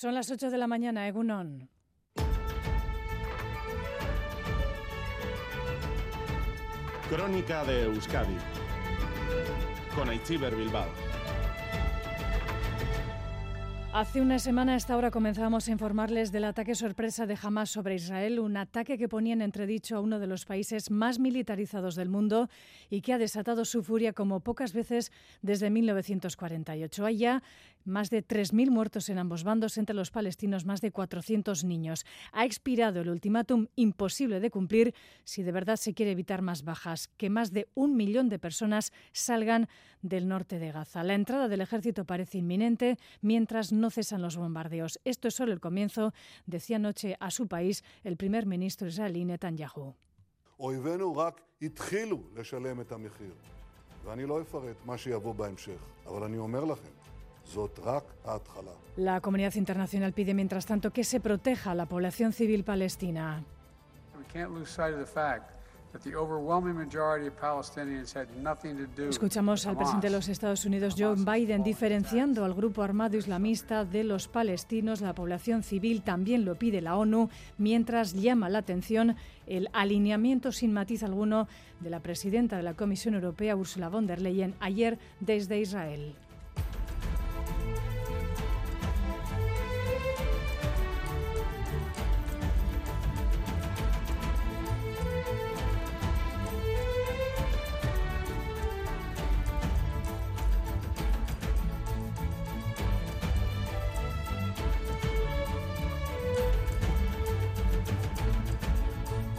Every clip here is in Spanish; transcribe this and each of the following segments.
Son las 8 de la mañana, Egunon. Crónica de Euskadi con Aichiber Bilbao. Hace una semana a esta hora comenzábamos a informarles del ataque sorpresa de Hamas sobre Israel, un ataque que ponía en entredicho a uno de los países más militarizados del mundo y que ha desatado su furia como pocas veces desde 1948. Hay ya más de 3.000 muertos en ambos bandos, entre los palestinos más de 400 niños. Ha expirado el ultimátum imposible de cumplir si de verdad se quiere evitar más bajas, que más de un millón de personas salgan del norte de Gaza. La entrada del ejército parece inminente mientras no cesan los bombardeos. Esto es solo el comienzo, decía anoche a su país el primer ministro israelí Netanyahu. La comunidad internacional pide, mientras tanto, que se proteja a la población civil palestina. Escuchamos al presidente de los Estados Unidos, Joe Biden, diferenciando al grupo armado islamista de los palestinos. La población civil también lo pide la ONU, mientras llama la atención el alineamiento sin matiz alguno de la presidenta de la Comisión Europea, Ursula von der Leyen, ayer desde Israel.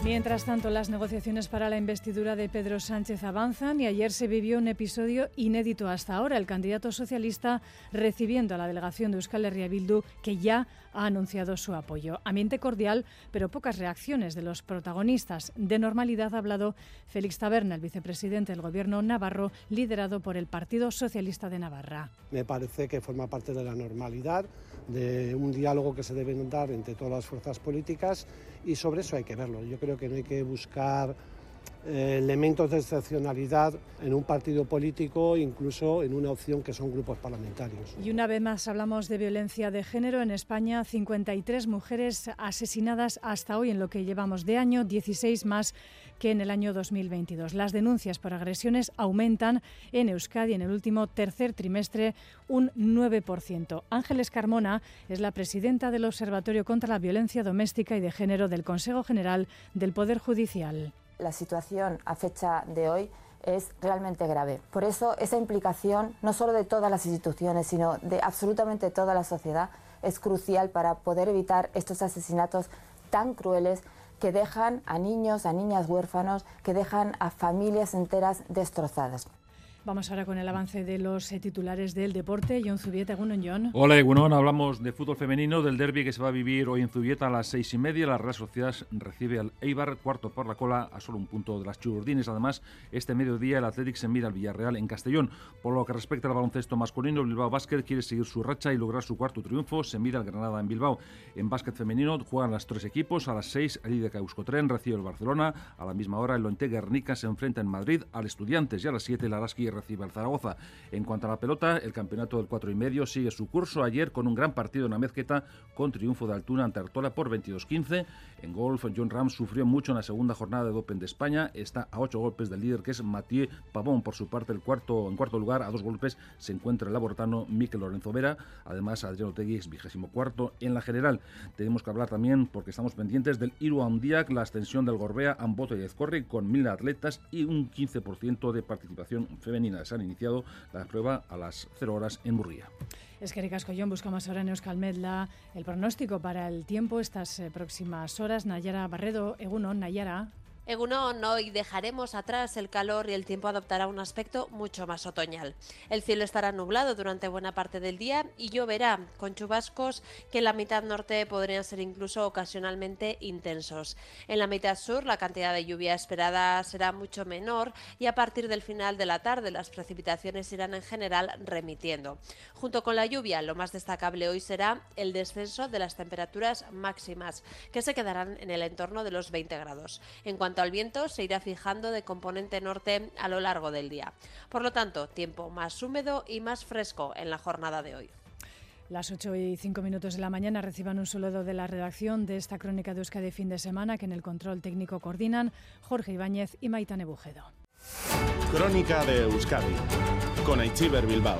Mientras tanto, las negociaciones para la investidura de Pedro Sánchez avanzan y ayer se vivió un episodio inédito hasta ahora. El candidato socialista recibiendo a la delegación de Euskal Herria Bildu, que ya ha anunciado su apoyo. Ambiente cordial, pero pocas reacciones de los protagonistas. De normalidad ha hablado Félix Taberna, el vicepresidente del Gobierno navarro, liderado por el Partido Socialista de Navarra. Me parece que forma parte de la normalidad, de un diálogo que se debe dar entre todas las fuerzas políticas y sobre eso hay que verlo. Yo creo que no hay que buscar elementos de excepcionalidad en un partido político, incluso en una opción que son grupos parlamentarios. Y una vez más hablamos de violencia de género. En España, 53 mujeres asesinadas hasta hoy en lo que llevamos de año, 16 más que en el año 2022. Las denuncias por agresiones aumentan en Euskadi en el último tercer trimestre un 9%. Ángeles Carmona es la presidenta del Observatorio contra la Violencia Doméstica y de Género del Consejo General del Poder Judicial la situación a fecha de hoy es realmente grave. Por eso esa implicación, no solo de todas las instituciones, sino de absolutamente toda la sociedad, es crucial para poder evitar estos asesinatos tan crueles que dejan a niños, a niñas huérfanos, que dejan a familias enteras destrozadas. Vamos ahora con el avance de los eh, titulares del deporte. John Zubieta, Egunon, John. Hola, Egunon. Hablamos de fútbol femenino, del derby que se va a vivir hoy en Zubieta a las seis y media. La Real Sociedad recibe al Eibar, cuarto por la cola, a solo un punto de las Chururdines. Además, este mediodía el Athletic se mira al Villarreal en Castellón. Por lo que respecta al baloncesto masculino, Bilbao Basket quiere seguir su racha y lograr su cuarto triunfo. Se mira al Granada en Bilbao. En básquet femenino juegan los tres equipos. A las seis, el de Euskotren recibe el Barcelona. A la misma hora, el Lonte Guernica se enfrenta en Madrid al Estudiantes. Y a las siete, el Araski recibe al Zaragoza. En cuanto a la pelota, el campeonato del 4 y medio sigue su curso ayer con un gran partido en la mezqueta con triunfo de Altuna ante Artola por 22-15. En golf, John Ram sufrió mucho en la segunda jornada de Open de España. Está a ocho golpes del líder que es Mathieu Pavón. Por su parte, el cuarto, en cuarto lugar, a dos golpes, se encuentra el labortano Miquel Lorenzo Vera. Además, Adriano Tegui es vigésimo cuarto en la general. Tenemos que hablar también, porque estamos pendientes, del Iru Andiac, la extensión del Gorbea, Amboto y Ezcorri, con mil atletas y un 15% de participación femenina. Se han iniciado la prueba a las 0 horas en Murría. Es que Ricasco buscamos ahora en Euskalmedla el pronóstico para el tiempo estas eh, próximas horas. Nayara Barredo, Eguno, Nayara. Egunon, hoy dejaremos atrás el calor y el tiempo adoptará un aspecto mucho más otoñal. El cielo estará nublado durante buena parte del día y lloverá, con chubascos que en la mitad norte podrían ser incluso ocasionalmente intensos. En la mitad sur la cantidad de lluvia esperada será mucho menor y a partir del final de la tarde las precipitaciones irán en general remitiendo. Junto con la lluvia, lo más destacable hoy será el descenso de las temperaturas máximas, que se quedarán en el entorno de los 20 grados. En cuanto cuanto al viento, se irá fijando de componente norte a lo largo del día. Por lo tanto, tiempo más húmedo y más fresco en la jornada de hoy. Las 8 y 5 minutos de la mañana reciban un saludo de la redacción de esta crónica de Euskadi fin de semana que en el control técnico coordinan Jorge Ibáñez y Maitane Bujedo. Crónica de Euskadi con Aichiber Bilbao.